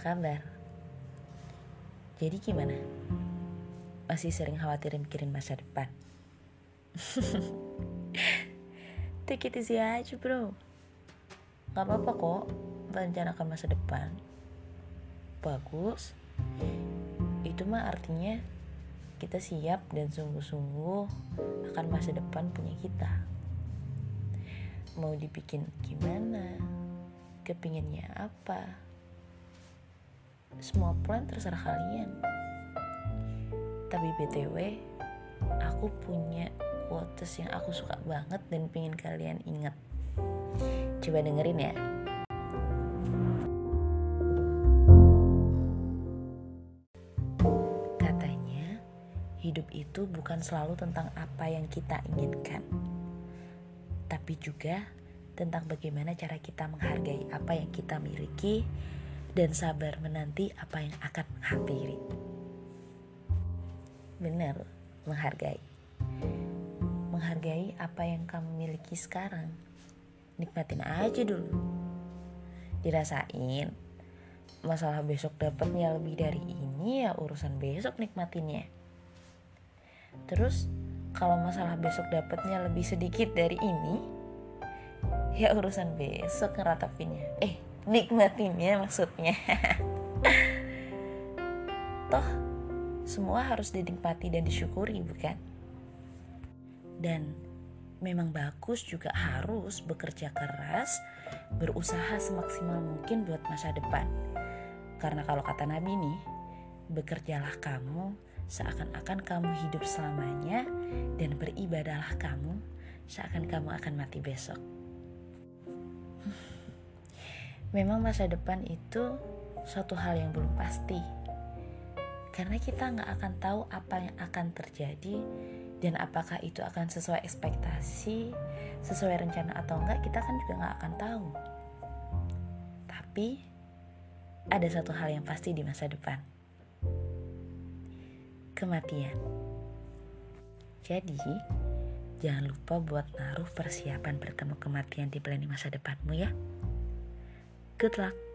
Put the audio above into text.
kabar? Jadi gimana? Masih sering khawatir mikirin masa depan? Take it easy aja bro Gak apa-apa kok Merencanakan masa depan Bagus Itu mah artinya Kita siap dan sungguh-sungguh Akan masa depan punya kita Mau dibikin gimana Kepinginnya apa semua plan terserah kalian. Tapi btw aku punya quotes yang aku suka banget dan pengen kalian ingat. Coba dengerin ya. Katanya hidup itu bukan selalu tentang apa yang kita inginkan tapi juga tentang bagaimana cara kita menghargai apa yang kita miliki dan sabar menanti apa yang akan menghampiri. Benar, menghargai. Menghargai apa yang kamu miliki sekarang. Nikmatin aja dulu. Dirasain. Masalah besok dapatnya lebih dari ini ya urusan besok nikmatinnya. Terus kalau masalah besok dapatnya lebih sedikit dari ini, ya urusan besok ngeratapinya. Eh, nikmatinnya maksudnya. Toh semua harus dinikmati dan disyukuri bukan? Dan memang bagus juga harus bekerja keras berusaha semaksimal mungkin buat masa depan. Karena kalau kata Nabi nih bekerjalah kamu seakan-akan kamu hidup selamanya dan beribadalah kamu seakan kamu akan mati besok Memang masa depan itu suatu hal yang belum pasti. Karena kita nggak akan tahu apa yang akan terjadi dan apakah itu akan sesuai ekspektasi, sesuai rencana atau enggak, kita kan juga nggak akan tahu. Tapi ada satu hal yang pasti di masa depan. Kematian. Jadi, jangan lupa buat naruh persiapan bertemu kematian di planning masa depanmu ya. Good luck.